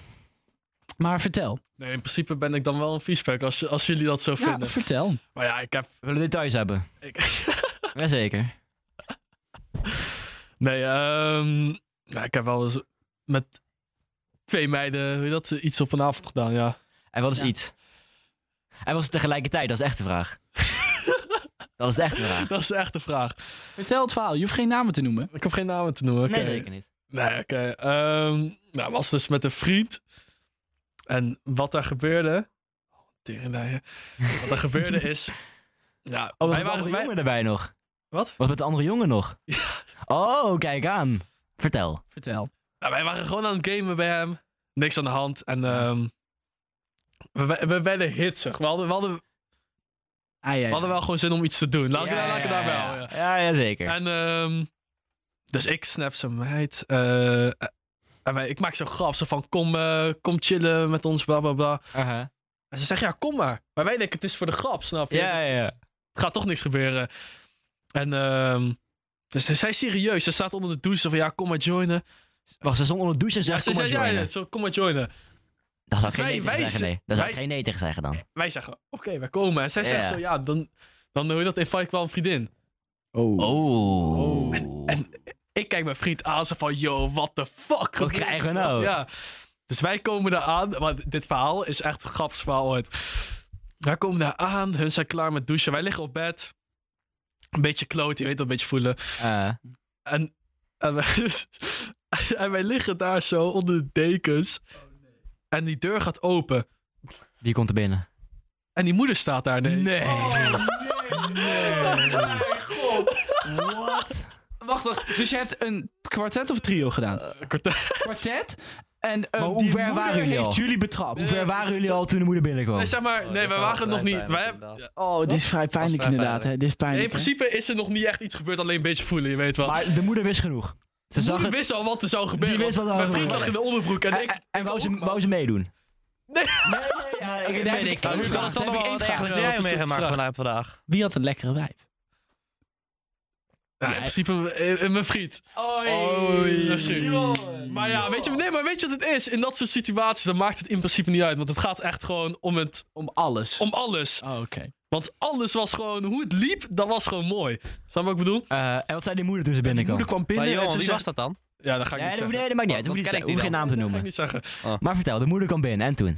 Maar vertel.
Nee, in principe ben ik dan wel een viespeuk als, als jullie dat zo
Ja,
vinden.
vertel.
Maar ja, ik heb...
Willen details hebben.
Ik,
Jazeker.
nee, ehm ja, ik heb wel eens met twee meiden, hoe dat, iets op een avond gedaan, ja.
En wat is
Ja.
iets? En was het tegelijkertijd? Dat is echt de vraag. dat is de echte vraag.
Dat is echt de vraag.
Vertel het verhaal. Je hoeft geen namen te noemen.
Ik heb geen namen te noemen. oké.
Nee, zeker niet.
Nee, oké. Ehm, nou, was dus met een vriend. En wat daar gebeurde... Oh, wat er gebeurde is... Ja,
Oh,
wij
met de
waren...
andere
Wij,
jongen erbij nog?
wat?
Was met de andere jongen nog? Oh, kijk aan. Vertel.
Vertel.
Nou, wij waren gewoon aan het gamen bij hem. Niks aan de hand. En ehm, we, we, we werden hitsig. We hadden, we, hadden,
Ah, ja,
we
ja.
hadden wel gewoon zin om iets te doen. Laat ik,
Ja,
ik het
ja, ja. Ja, ja, zeker.
En ehm, dus ik snap zijn meid. eh, en ik maak zo'n grap. Zo van, kom, eh, kom chillen met ons, bla bla bla.
Aha.
En ze zegt, ja, kom maar. Maar wij denken, het is voor de grap, snap je?
Ja, ja, ja.
Het gaat toch niks gebeuren. En ehm, dus zij is serieus. Ze staat onder de douche van, ja, kom maar joinen.
Wacht, ze stond onder de douche en
Ja, ze
kom maar
zei, ja,
joinen.
ja, zo, kom maar joinen.
Daar zou ik
Dus
geen nee tegen zeggen, nee. Daar zou geen nee tegen zeggen dan.
Wij zeggen, oké, wij komen. En zij zegt zo, ja, dan, dan doe je dat, invite ik wel een vriendin.
Oh.
Oh.
En ik kijk mijn vriend aan, zo van, yo, what the fuck?
Wat krijgen we nou?
Ja. Dus wij komen daar aan, want dit verhaal is echt het grappigste verhaal ooit. Wij komen daar aan, hun zijn klaar met douchen. Wij liggen op bed. Een beetje kloot, je weet dat, een beetje voelen.
Eh,
En, en, wij, en wij liggen daar zo onder de dekens. En die deur gaat open.
wie komt er binnen?
En die moeder staat daar ineens.
Wat?
Wacht, wacht. Dus je hebt een kwartet of trio gedaan? Kwartet. En eh,
hoe ver waren jullie
heeft
al?
jullie betrapt.
Hoe ver waren jullie al toen de moeder binnenkwam?
Nee, zeg maar,
Oh,
nee, we waren nog niet. Wij.
Oh, dit is vrij pijnlijk
vrij
inderdaad.
pijnlijk.
Hè. Dit is
Nee, in
pijnlijk. hè.
principe is er nog niet echt iets gebeurd, alleen een beetje voelen, je weet wel.
Maar de moeder wist genoeg. Ze
de
zag
moeder
het.
wist al wat er zou gebeuren.
Die wist wat er
Mijn vriend lag in de onderbroek en
En,
ik...
en, en
ik
wou, ze, wou ze meedoen?
Nee.
ja,
ik- daar heb ik-
van.
ik- ik-
nog
ik
Ja,
jij
wat is het
meegemaakt
vraag?
vandaag vandaag.
Wie had een lekkere wijf?
Ja, in principe eh, eh, mijn vriend.
Oei.
Misschien. Maar ja, weet je, nee, maar weet je wat het is? In dat soort situaties, dan maakt het in principe niet uit. Want het gaat echt gewoon om, het,
Om alles.
om alles.
Oh, oké.
Want alles was gewoon, hoe het liep, dat was gewoon mooi. Snap je wat ik bedoel?
Eh, en wat zei die moeder toen ze
Die
binnenkwam?
moeder kwam
Maar
binnen en
Johan,
ze
wie
zei...
was dat dan?
Ja, dat ga ik niet zeggen.
nee, dat maakt niet uit.
Dat
Hoef je
ik
hoef
niet
geen naam te
Dat ga ik
noemen.
niet zeggen.
Maar vertel, de moeder kwam binnen en toen?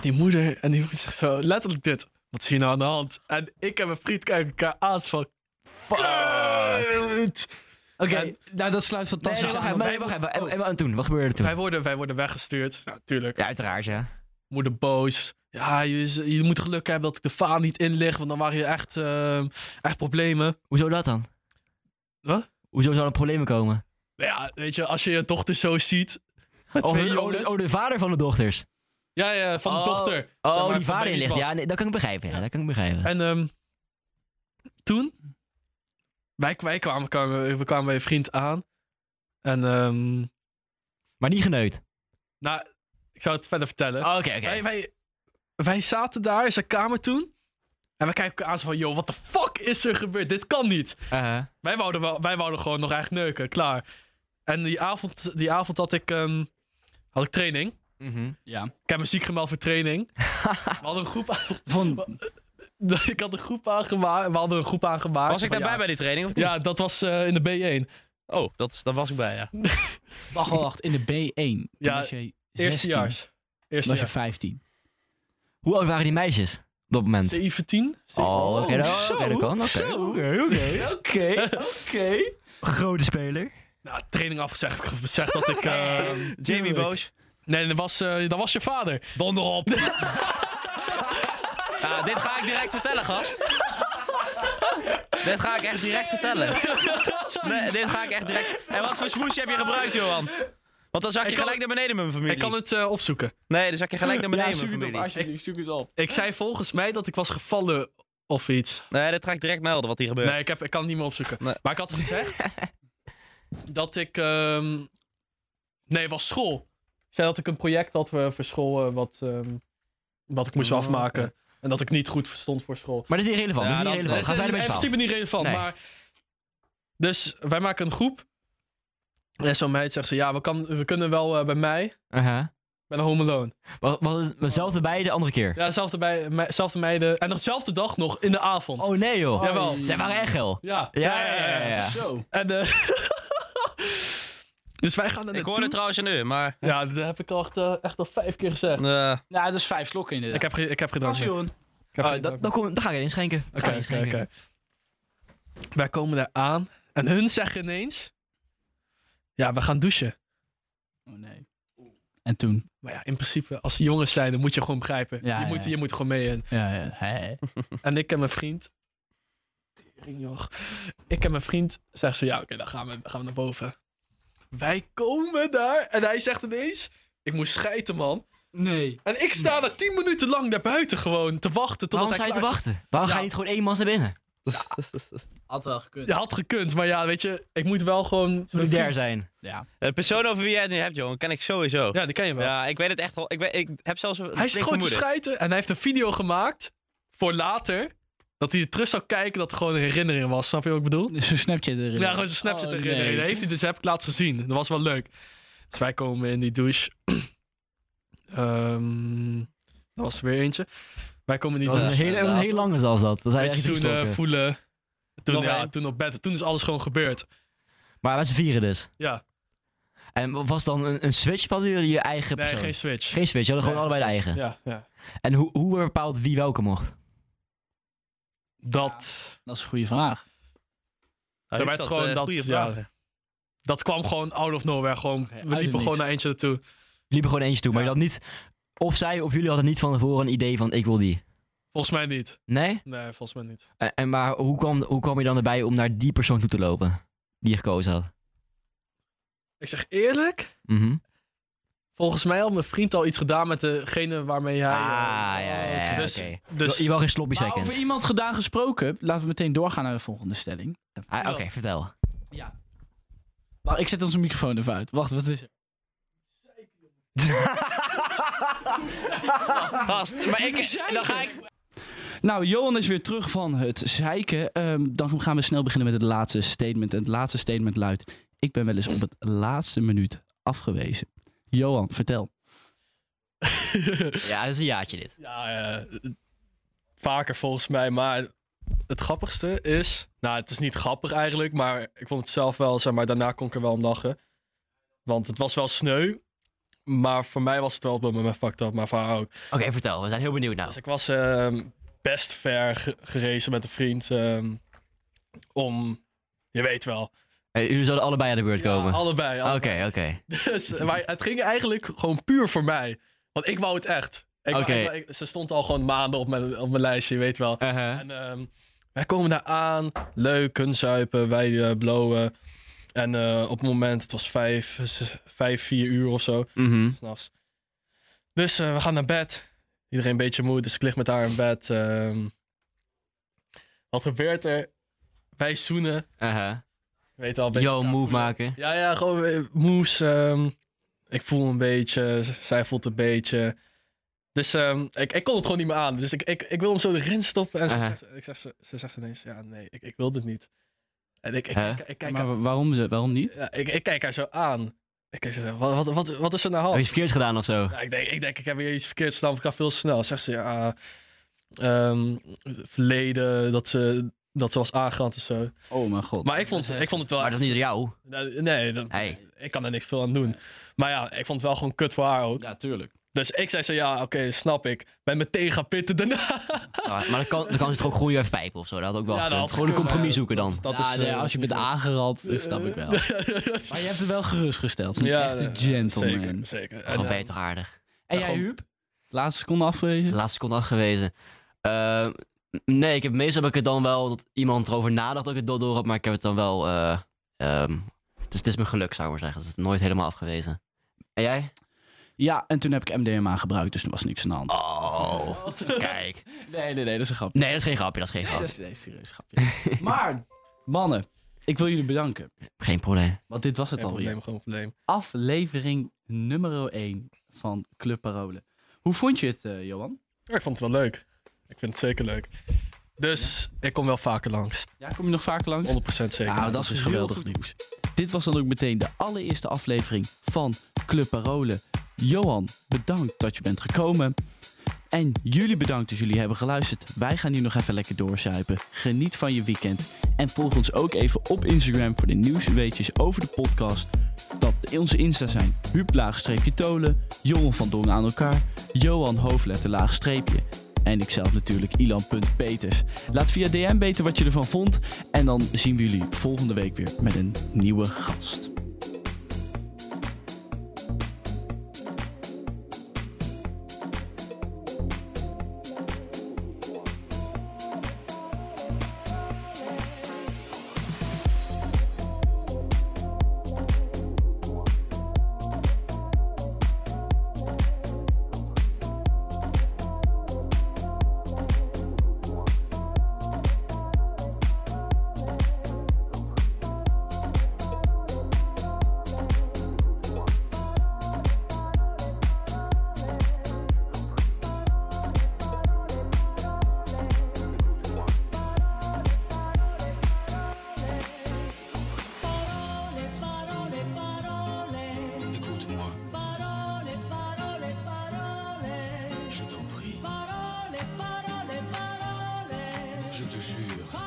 Die moeder, en die moeder zegt zo, letterlijk dit. Wat is hier nou aan de hand? En ik en mijn vriend kijken elkaar aan van... Fuck!
Oké, nou dat sluit fantastisch
nee,
aan.
nee, wacht even. En, en, en toen? Wat gebeurde er toen?
Wij worden, wij worden weggestuurd. Ja, tuurlijk.
Ja, uiteraard, ja.
Moeder boos. Ja, je, je moet geluk hebben dat ik de vaan niet in lig, want dan waren je echt, eh, echt problemen.
Hoezo dat dan?
Wat?
Hoezo zou er problemen komen?
Nou ja, weet je, als je je dochter zo ziet. Met
Oh,
twee
oh, de, oh, de vader van de dochters.
Ja, ja, van de
Oh.
dochter.
Oh,
Zeg maar,
die vader in ligt. Ja, nee, dat kan ik begrijpen. Ja, dat kan ik begrijpen.
En ehm, toen, wij, wij kwamen, kwamen, we kwamen bij een vriend aan. En ehm,
Maar niet geneukt.
nou, ik zou het verder vertellen.
Oh, Oké, oké.
Wij, wij, wij zaten daar in zijn kamer toen. En we kijken aan zo van, yo, what the fuck is er gebeurd? Dit kan niet.
Uh-huh.
Wij wouden, wel, wij wouden gewoon nog echt neuken, klaar. En die avond, die avond had ik, ehm, had ik training.
Mhm.
Ja.
Ik heb me ziek gemeld voor training. We hadden een groep,
Van,
ik had een groep aangemaakt. We hadden een groep aangemaakt.
Was ik daarbij
ja,
bij die training of niet?
Ja, dat was eh, in de B1.
Oh, dat, is- daar was ik bij, ja.
wacht, wacht, in de B1. Toen
Ja,
was je 16.
Eerstejaars. Eerste
was je
jaar.
15.
Hoe oud waren die meisjes op dat moment?
17?
Oh, oké,
Oh,
dat,
zo,
oké, kan. Oké,
zo.
oké, oké.
Oké, oké.
Grote speler.
Nou, training afgezegd. Ik heb gezegd dat ik... eh,
Jamie Boos.
nee, dat was, eh, dat was je vader.
Donder op. ja, dit ga ik direct vertellen, gast. dit ga ik echt direct vertellen. Nee, dit ga ik echt direct... En wat voor smoesje heb je gebruikt, Johan? Want dan zak je gelijk naar beneden met mijn familie.
Ik kan het eh, opzoeken.
Nee, dan zak je gelijk naar beneden met mijn
op,
familie.
alsjeblieft, zoek het op.
Ik zei volgens mij dat ik was gevallen of iets.
Nee, dit ga ik direct melden wat hier gebeurt.
Nee, ik, heb, ik kan het niet meer opzoeken.
Nee.
Maar ik had gezegd dat ik... ehm, nee, het was school. Ik zei dat ik een project had eh, voor school eh, wat, ehm, wat ik moest
Oh,
afmaken. En dat ik niet goed stond voor school.
Maar dat is niet relevant.
Ja,
dat is niet relevant.
Het is in principe niet relevant,
Nee.
maar... Dus wij maken een groep. En zo'n meid zegt ze, ja, we, kan, we kunnen wel eh, bij mij.
Uh-huh.
Bij de Home Alone.
Was, was het hetzelfde bij de andere keer?
Ja, bij, me- dezelfde meiden. En nog dezelfde dag nog, in de avond.
Oh nee joh.
Jawel.
Zij waren echt geil.
Ja.
Ja, ja, ja, ja, ja.
Zo.
En, eh, dus wij gaan er
ik hoorde
naartoe.
het trouwens nu, maar...
Ja, dat heb ik al echt, eh, echt al vijf keer gezegd.
eh,
Nou, dat is vijf slokken inderdaad.
Ik heb, ge- ik heb.
Pas,
Ik heb
Oh, dat, dan, kom, dan ga ik inschenken. Ga
Oké,
ik
oké, oké. Wij komen daar aan. En hun zeggen ineens... Ja, we gaan douchen.
Oh nee. En toen?
Maar ja, in principe, als jongens zijn, dan moet je gewoon begrijpen.
Ja,
je,
ja,
moet,
ja.
je moet gewoon mee in.
Ja, ja. Hè?
En ik en mijn vriend... Tering, joh. Ik en mijn vriend zeggen ze, ja, oké, dan, gaan we, dan gaan we naar boven. Wij komen daar en hij zegt ineens... Ik moest schijten, man.
Nee.
En ik sta daar tien minuten lang naar buiten gewoon te wachten. Totdat
Waarom
hij
sta je te
klaar is.
wachten? Waarom
Ja.
ga je niet gewoon eenmans naar binnen?
Had wel gekund.
Ja, had gekund, maar ja, weet je, ik moet wel gewoon...
Solidair zijn.
Ja.
de persoon over wie jij het nu hebt, Johan, ken ik sowieso.
Ja, die ken je wel.
Ja, ik weet het echt wel. Ik, weet, ik heb zelfs een
Hij is
flink
gewoon te schijten en hij heeft een video gemaakt voor later. Dat hij er terug zou kijken dat het gewoon een herinnering was. Snap je wat ik bedoel?
Dus een Snapchat erin.
Ja, gewoon zijn Snapchat
Oh,
herinnering.
nee.
Dat heeft hij dus, heb ik laatst gezien. Dat was wel leuk. Dus wij komen in die douche. Ehm dat was er weer eentje. Wij komen in die
Dat was
douche.
een hele, dat was een heel lange zoals dat. Dat
zoenen,
slokken.
voelen. Toen,
Nog
ja, toen op bed. Toen is alles gewoon gebeurd.
Maar met z'n vieren dus.
Ja,
En was dan een, een switch van jullie je eigen
nee,
persoon?
geen switch.
Geen switch, jullie hadden
Nee,
gewoon allebei de eigen.
Ja, ja.
En hoe, hoe werd bepaald wie welke mocht?
Dat,
Dat is een goede vraag.
Hij
Er
heeft
werd gewoon
eh,
dat-
goede
ja. dat kwam gewoon out of nowhere. Gewoon, we liepen gewoon naar eentje naartoe.
Jullie liepen gewoon eentje toe, maar
Ja.
je had niet... Of zij of jullie hadden niet van tevoren een idee van ik wil die.
Volgens mij niet.
Nee?
Nee, volgens mij niet.
En, en maar hoe kwam, hoe kwam je dan erbij om naar die persoon toe te lopen? Die je gekozen had.
Ik zeg eerlijk,
Mhm.
Volgens mij had mijn vriend al iets gedaan met degene waarmee hij...
ah,
eh,
ja, ja, ja,
dus,
oké.
dus
Je wil geen sloppy
Maar
seconds.
over iemand gedaan gesproken, laten we meteen doorgaan naar de volgende stelling.
Ah, Oké, vertel.
Ja. Wacht, ik zet onze microfoon even uit. Wacht, wat is er?
Gast, maar ik, dan ga ik...
Nou, Johan is weer terug van het zeiken. Ehm, dan gaan we snel beginnen met het laatste statement. En het laatste statement luidt: Ik ben wel eens op het laatste minuut afgewezen. Johan, vertel.
ja, dat is een jaartje dit.
ja, eh, vaker volgens mij. Maar het grappigste is... Nou, het is niet grappig eigenlijk, maar ik vond het zelf wel... Zeg maar, daarna kon ik er wel om lachen. Want het was wel sneu. Maar voor mij was het wel op moment fucked up, maar voor haar ook.
Oké, vertel. We zijn heel benieuwd nou.
Dus ik was ehm, best ver ge- gerezen met een vriend. ehm, om, je weet wel.
Eh, jullie zouden allebei aan de beurt
Ja,
komen.
allebei.
Oké, oké.
Dus, maar het ging eigenlijk gewoon puur voor mij. Want ik wou het echt. Ik wou- ze stond al gewoon maanden op mijn, op mijn lijstje, je weet wel.
Uh-huh.
En ehm, wij komen daar aan, leuk, kunstzuipen, wij eh, blowen. En eh, op het moment, het was vijf, vijf, vier uur of zo,
Mhm.
s'nachts. Dus eh, we gaan naar bed. Iedereen een beetje moe, dus ik lig met haar in bed. ehm. wat gebeurt er? Wij zoenen,
Uh-huh.
Weet beetje
Yo, move
voelen.
maken.
Ja, ja, gewoon eh, moes. ehm, ik voel een beetje, zij voelt een beetje. Dus ehm, ik, ik kon het gewoon niet meer aan. Dus ik, ik, ik wil hem zo erin stoppen. En ze, zegt, ik zeg, ze, ze zegt ineens, ja ik, ik wil dit niet. En ik, ik, ik, ik kijk
Maar
haar,
waarom, ze- waarom niet?
ja, ik, ik kijk haar zo aan. Ik zeg, wat, wat, wat, wat is er nou
Heb je verkeerds gedaan of zo?
Ja, ik, denk, ik denk, ik heb weer iets verkeerd gedaan, of ik ga veel snel. Zegt ze, ja, ehm, verleden, dat ze, dat ze was aangerand en zo.
Oh mijn god.
Maar ik vond, ik vond het wel...
Maar dat is niet door jou.
Nou, Nee, dat,
Hey.
ik kan er niks veel aan doen. Maar ja, ik vond het wel gewoon kut voor haar ook.
Ja, tuurlijk.
Dus ik zei zo, ja, oké, snap ik. Ben meteen gaan pitten daarna.
Ja, maar dan kan, dan kan ze toch ook gewoon je even pijpen of zo. Dat had ook wel
Ja, dat
Gewoon een compromis
ja.
zoeken dan.
Dat, dat
ja,
is,
nee,
eh,
als je bent aangerand, dat snap ik wel. Maar je hebt er wel gerustgesteld. Een
Ja,
echte
ja,
gentleman.
Zeker, zeker. En, eh,
toch aardig.
En
Ja,
jij, Huub? Laatste seconde afgewezen?
Laatste seconde afgewezen. Eh, nee, ik heb, meestal heb ik het dan wel dat iemand erover nadacht dat ik het door, door had. Maar ik heb het dan wel... eh, ehm, dus het is mijn geluk, zou ik maar zeggen. Het is nooit helemaal afgewezen. En jij?
Ja, en toen heb ik MDMA gebruikt, dus er was niks aan de hand.
Oh, kijk.
Nee, nee, nee, dat is een grapje.
Nee, dat is geen grapje, dat is geen
Nee,
grapje.
dat is nee, serieus grapje. maar, mannen, ik wil jullie bedanken.
Geen probleem.
Want dit was het
geen
alweer.
probleem, gewoon probleem.
Aflevering nummer 1 van Club Parolen. Hoe vond je het, eh, Johan?
Ja, ik vond het wel leuk. Ik vind het zeker leuk. Dus ik kom wel vaker langs. 100%
Ja, kom je nog vaker langs?
zeker.
Nou, dat is geweldig
goed.
nieuws. Dit was dan ook meteen de allereerste aflevering van Club Parolen. Johan, bedankt dat je bent gekomen. En jullie bedankt dat jullie hebben geluisterd. Wij gaan nu nog even lekker doorzuipen. Geniet van je weekend. En volg ons ook even op Instagram voor de nieuwste weetjes over de podcast. Dat onze Insta zijn Huub laagstreepje Tolen, Johan van Dongen aan elkaar, Johan hoofdletter laagstreepje. En ikzelf natuurlijk, Ilan.peters. Laat via DM weten wat je ervan vond. En dan zien we jullie volgende week weer met een nieuwe gast.
Je te jure,